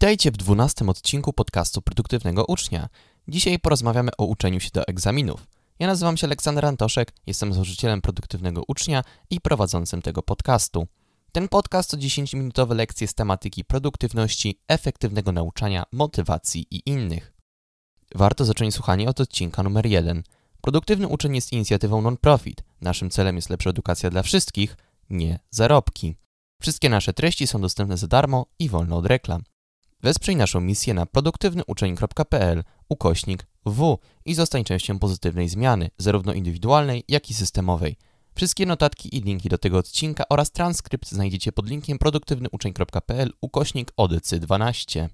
Witajcie w dwunastym odcinku podcastu Produktywnego Ucznia. Dzisiaj porozmawiamy o uczeniu się do egzaminów. Ja nazywam się Aleksander Antoszek, jestem założycielem Produktywnego Ucznia i prowadzącym tego podcastu. Ten podcast to 10-minutowe lekcje z tematyki produktywności, efektywnego nauczania, motywacji i innych. Warto zacząć słuchanie od odcinka numer 1. Produktywny uczeń jest inicjatywą non-profit. Naszym celem jest lepsza edukacja dla wszystkich, nie zarobki. Wszystkie nasze treści są dostępne za darmo i wolne od reklam. Wesprzyj naszą misję na produktywnyuczeń.pl ukośnik w i zostań częścią pozytywnej zmiany, zarówno indywidualnej, jak i systemowej. Wszystkie notatki i linki do tego odcinka oraz transkrypt znajdziecie pod linkiem produktywnyuczeń.pl ukośnik odycy 12.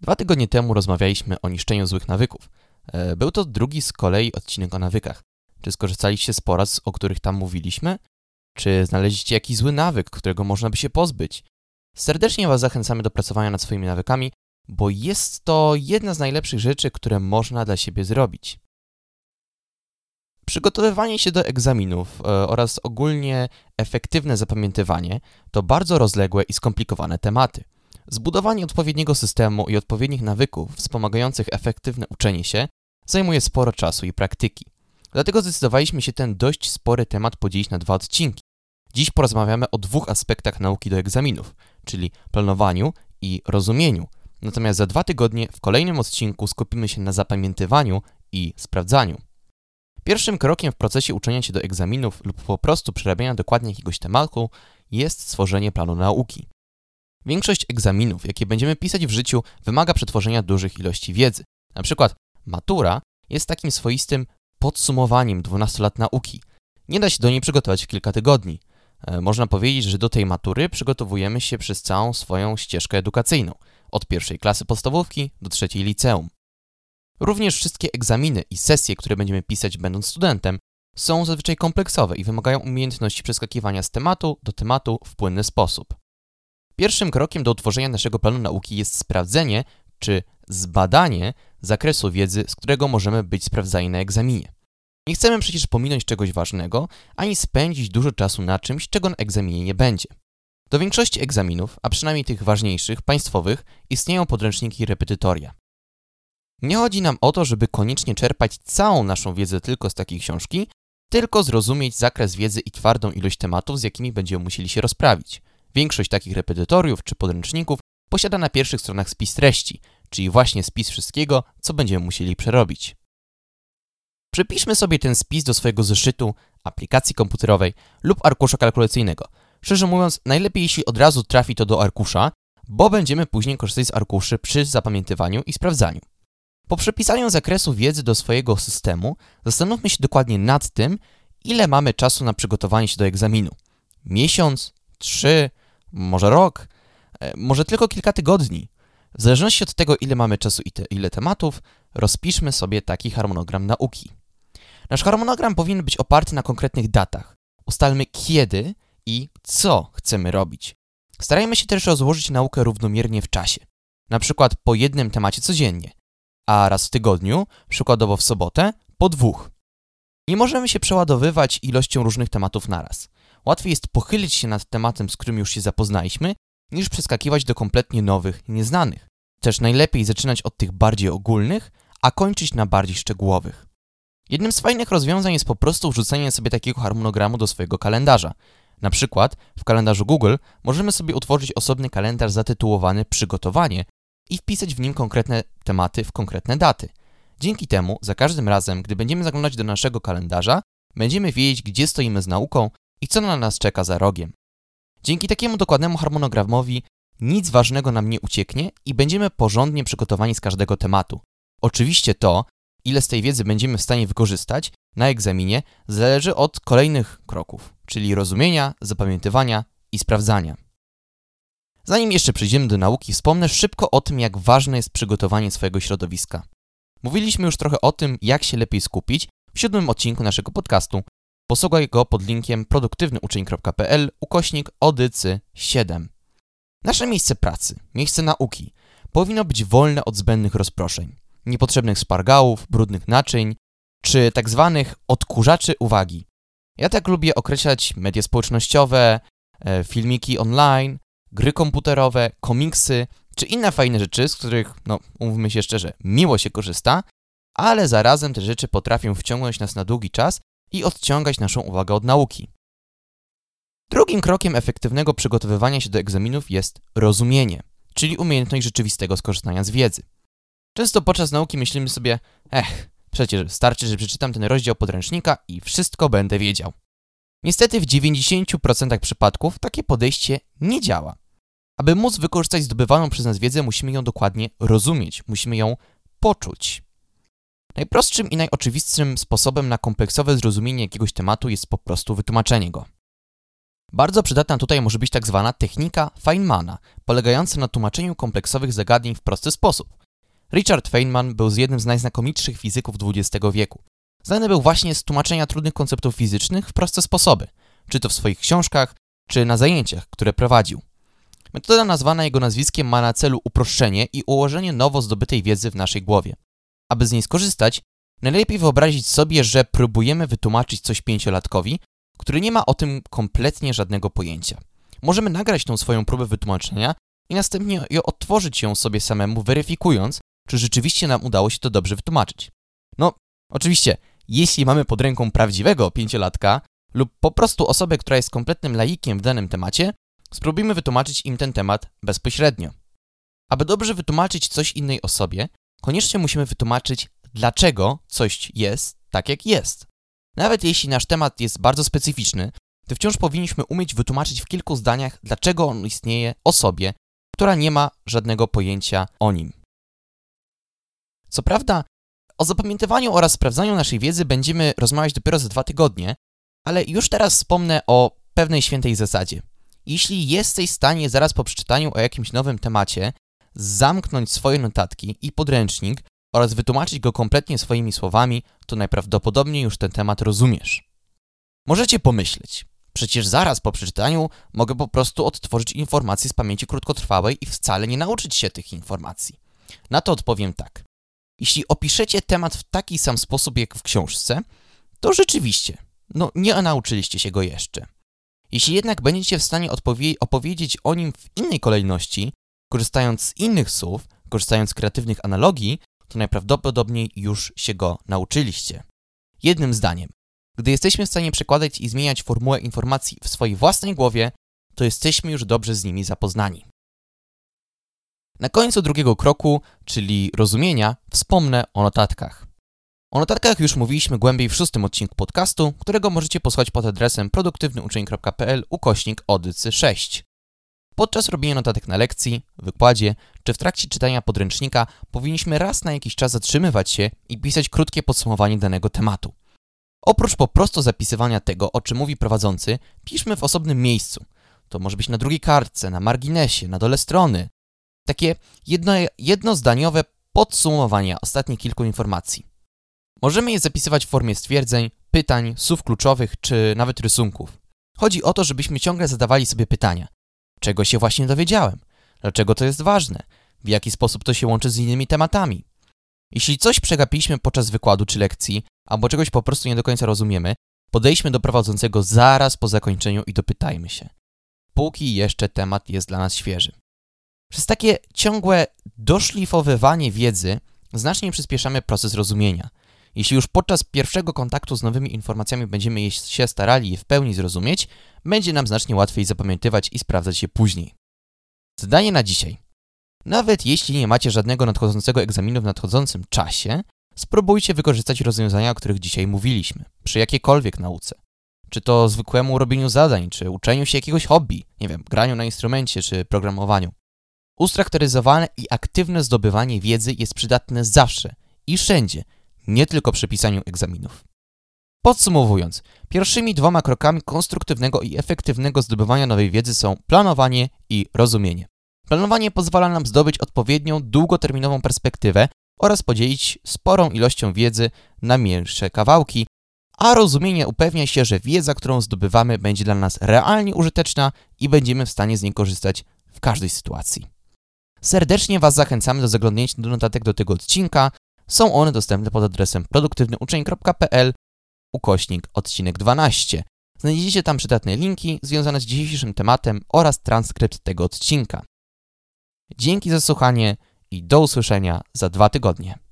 Dwa tygodnie temu rozmawialiśmy o niszczeniu złych nawyków. E, był to drugi z kolei odcinek o nawykach. Czy skorzystaliście z porad, o których tam mówiliśmy? Czy znaleźliście jakiś zły nawyk, którego można by się pozbyć? Serdecznie Was zachęcamy do pracowania nad swoimi nawykami, bo jest to jedna z najlepszych rzeczy, które można dla siebie zrobić. Przygotowywanie się do egzaminów e, oraz ogólnie efektywne zapamiętywanie to bardzo rozległe i skomplikowane tematy. Zbudowanie odpowiedniego systemu i odpowiednich nawyków wspomagających efektywne uczenie się zajmuje sporo czasu i praktyki. Dlatego zdecydowaliśmy się ten dość spory temat podzielić na dwa odcinki. Dziś porozmawiamy o dwóch aspektach nauki do egzaminów, czyli planowaniu i rozumieniu. Natomiast za dwa tygodnie w kolejnym odcinku skupimy się na zapamiętywaniu i sprawdzaniu. Pierwszym krokiem w procesie uczenia się do egzaminów lub po prostu przerabiania dokładnie jakiegoś tematu jest stworzenie planu nauki. Większość egzaminów, jakie będziemy pisać w życiu, wymaga przetworzenia dużych ilości wiedzy. Na przykład matura jest takim swoistym podsumowaniem 12 lat nauki. Nie da się do niej przygotować w kilka tygodni. E, można powiedzieć, że do tej matury przygotowujemy się przez całą swoją ścieżkę edukacyjną, od pierwszej klasy podstawówki do trzeciej liceum. Również wszystkie egzaminy i sesje, które będziemy pisać będąc studentem, są zazwyczaj kompleksowe i wymagają umiejętności przeskakiwania z tematu do tematu w płynny sposób. Pierwszym krokiem do utworzenia naszego planu nauki jest sprawdzenie czy zbadanie zakresu wiedzy, z którego możemy być sprawdzani na egzaminie. Nie chcemy przecież pominąć czegoś ważnego, ani spędzić dużo czasu na czymś, czego na egzaminie nie będzie. Do większości egzaminów, a przynajmniej tych ważniejszych, państwowych, istnieją podręczniki repetytoria. Nie chodzi nam o to, żeby koniecznie czerpać całą naszą wiedzę tylko z takiej książki, tylko zrozumieć zakres wiedzy i twardą ilość tematów, z jakimi będziemy musieli się rozprawić. Większość takich repetytoriów czy podręczników posiada na pierwszych stronach spis treści, czyli właśnie spis wszystkiego, co będziemy musieli przerobić. Przypiszmy sobie ten spis do swojego zeszytu, aplikacji komputerowej lub arkusza kalkulacyjnego. Szczerze mówiąc, najlepiej jeśli od razu trafi to do arkusza, bo będziemy później korzystać z arkuszy przy zapamiętywaniu i sprawdzaniu. Po przepisaniu zakresu wiedzy do swojego systemu, zastanówmy się dokładnie nad tym, ile mamy czasu na przygotowanie się do egzaminu. Miesiąc, trzy, może rok, e, może tylko kilka tygodni. W zależności od tego, ile mamy czasu i te, ile tematów, rozpiszmy sobie taki harmonogram nauki. Nasz harmonogram powinien być oparty na konkretnych datach. Ustalmy kiedy i co chcemy robić. Starajmy się też rozłożyć naukę równomiernie w czasie. Na przykład po jednym temacie codziennie, a raz w tygodniu, przykładowo w sobotę, po dwóch. Nie możemy się przeładowywać ilością różnych tematów naraz. Łatwiej jest pochylić się nad tematem, z którym już się zapoznaliśmy, niż przeskakiwać do kompletnie nowych nieznanych. Też najlepiej zaczynać od tych bardziej ogólnych, a kończyć na bardziej szczegółowych. Jednym z fajnych rozwiązań jest po prostu wrzucenie sobie takiego harmonogramu do swojego kalendarza. Na przykład w kalendarzu Google możemy sobie utworzyć osobny kalendarz zatytułowany Przygotowanie i wpisać w nim konkretne tematy w konkretne daty. Dzięki temu za każdym razem, gdy będziemy zaglądać do naszego kalendarza, będziemy wiedzieć, gdzie stoimy z nauką i co na nas czeka za rogiem. Dzięki takiemu dokładnemu harmonogramowi nic ważnego nam nie ucieknie i będziemy porządnie przygotowani z każdego tematu. Oczywiście to, ile z tej wiedzy będziemy w stanie wykorzystać na egzaminie, zależy od kolejnych kroków, czyli rozumienia, zapamiętywania i sprawdzania. Zanim jeszcze przejdziemy do nauki, wspomnę szybko o tym, jak ważne jest przygotowanie swojego środowiska. Mówiliśmy już trochę o tym, jak się lepiej skupić w siódmym odcinku naszego podcastu. Posłuchaj go pod linkiem produktywnyuczeń.pl ukośnik odycy 7. Nasze miejsce pracy, miejsce nauki powinno być wolne od zbędnych rozproszeń niepotrzebnych spargałów, brudnych naczyń, czy tak zwanych odkurzaczy uwagi. Ja tak lubię określać media społecznościowe, e, filmiki online, gry komputerowe, komiksy, czy inne fajne rzeczy, z których, no, umówmy się szczerze, miło się korzysta, ale zarazem te rzeczy potrafią wciągnąć nas na długi czas i odciągać naszą uwagę od nauki. Drugim krokiem efektywnego przygotowywania się do egzaminów jest rozumienie, czyli umiejętność rzeczywistego skorzystania z wiedzy. Często podczas nauki myślimy sobie, ech, przecież starczy, że przeczytam ten rozdział podręcznika i wszystko będę wiedział. Niestety w 90% przypadków takie podejście nie działa. Aby móc wykorzystać zdobywaną przez nas wiedzę, musimy ją dokładnie rozumieć, musimy ją poczuć. Najprostszym i najoczywistszym sposobem na kompleksowe zrozumienie jakiegoś tematu jest po prostu wytłumaczenie go. Bardzo przydatna tutaj może być tak zwana technika Feynmana, polegająca na tłumaczeniu kompleksowych zagadnień w prosty sposób. Richard Feynman był jednym z najznakomitszych fizyków XX wieku. Znany był właśnie z tłumaczenia trudnych konceptów fizycznych w proste sposoby, czy to w swoich książkach, czy na zajęciach, które prowadził. Metoda nazwana jego nazwiskiem ma na celu uproszczenie i ułożenie nowo zdobytej wiedzy w naszej głowie. Aby z niej skorzystać, najlepiej wyobrazić sobie, że próbujemy wytłumaczyć coś pięciolatkowi, który nie ma o tym kompletnie żadnego pojęcia. Możemy nagrać tą swoją próbę wytłumaczenia i następnie odtworzyć ją sobie samemu, weryfikując, czy rzeczywiście nam udało się to dobrze wytłumaczyć. No, oczywiście, jeśli mamy pod ręką prawdziwego pięciolatka lub po prostu osobę, która jest kompletnym laikiem w danym temacie, spróbujmy wytłumaczyć im ten temat bezpośrednio. Aby dobrze wytłumaczyć coś innej osobie, koniecznie musimy wytłumaczyć, dlaczego coś jest tak, jak jest. Nawet jeśli nasz temat jest bardzo specyficzny, to wciąż powinniśmy umieć wytłumaczyć w kilku zdaniach, dlaczego on istnieje osobie, która nie ma żadnego pojęcia o nim. Co prawda, o zapamiętywaniu oraz sprawdzaniu naszej wiedzy będziemy rozmawiać dopiero za dwa tygodnie, ale już teraz wspomnę o pewnej świętej zasadzie. Jeśli jesteś w stanie zaraz po przeczytaniu o jakimś nowym temacie zamknąć swoje notatki i podręcznik oraz wytłumaczyć go kompletnie swoimi słowami, to najprawdopodobniej już ten temat rozumiesz. Możecie pomyśleć, przecież zaraz po przeczytaniu mogę po prostu odtworzyć informacje z pamięci krótkotrwałej i wcale nie nauczyć się tych informacji. Na to odpowiem tak. Jeśli opiszecie temat w taki sam sposób jak w książce, to rzeczywiście, no nie nauczyliście się go jeszcze. Jeśli jednak będziecie w stanie opowiedzieć o nim w innej kolejności, korzystając z innych słów, korzystając z kreatywnych analogii, to najprawdopodobniej już się go nauczyliście. Jednym zdaniem, gdy jesteśmy w stanie przekładać i zmieniać formułę informacji w swojej własnej głowie, to jesteśmy już dobrze z nimi zapoznani. Na końcu drugiego kroku, czyli rozumienia, wspomnę o notatkach. O notatkach już mówiliśmy głębiej w szóstym odcinku podcastu, którego możecie posłać pod adresem produktywnyuczeń.pl ukośnik odycy 6. Podczas robienia notatek na lekcji, wykładzie czy w trakcie czytania podręcznika powinniśmy raz na jakiś czas zatrzymywać się i pisać krótkie podsumowanie danego tematu. Oprócz po prostu zapisywania tego, o czym mówi prowadzący, piszmy w osobnym miejscu. To może być na drugiej kartce, na marginesie, na dole strony. Takie jedno, jednozdaniowe podsumowanie ostatnich kilku informacji. Możemy je zapisywać w formie stwierdzeń, pytań, słów kluczowych czy nawet rysunków. Chodzi o to, żebyśmy ciągle zadawali sobie pytania. Czego się właśnie dowiedziałem? Dlaczego to jest ważne? W jaki sposób to się łączy z innymi tematami? Jeśli coś przegapiliśmy podczas wykładu czy lekcji, albo czegoś po prostu nie do końca rozumiemy, podejdźmy do prowadzącego zaraz po zakończeniu i dopytajmy się. Póki jeszcze temat jest dla nas świeży. Przez takie ciągłe doszlifowywanie wiedzy znacznie przyspieszamy proces rozumienia. Jeśli już podczas pierwszego kontaktu z nowymi informacjami będziemy się starali je w pełni zrozumieć, będzie nam znacznie łatwiej zapamiętywać i sprawdzać je później. Zdanie na dzisiaj. Nawet jeśli nie macie żadnego nadchodzącego egzaminu w nadchodzącym czasie, spróbujcie wykorzystać rozwiązania, o których dzisiaj mówiliśmy, przy jakiejkolwiek nauce. Czy to zwykłemu robieniu zadań, czy uczeniu się jakiegoś hobby, nie wiem, graniu na instrumencie, czy programowaniu. Ustrukturyzowane i aktywne zdobywanie wiedzy jest przydatne zawsze i wszędzie, nie tylko przy pisaniu egzaminów. Podsumowując, pierwszymi dwoma krokami konstruktywnego i efektywnego zdobywania nowej wiedzy są planowanie i rozumienie. Planowanie pozwala nam zdobyć odpowiednią, długoterminową perspektywę oraz podzielić sporą ilością wiedzy na mniejsze kawałki, a rozumienie upewnia się, że wiedza, którą zdobywamy, będzie dla nas realnie użyteczna i będziemy w stanie z niej korzystać w każdej sytuacji. Serdecznie Was zachęcamy do zaglądnięcia do notatek do tego odcinka. Są one dostępne pod adresem produktywnyuczeń.pl ukośnik odcinek 12. Znajdziecie tam przydatne linki związane z dzisiejszym tematem oraz transkrypt tego odcinka. Dzięki za słuchanie i do usłyszenia za dwa tygodnie.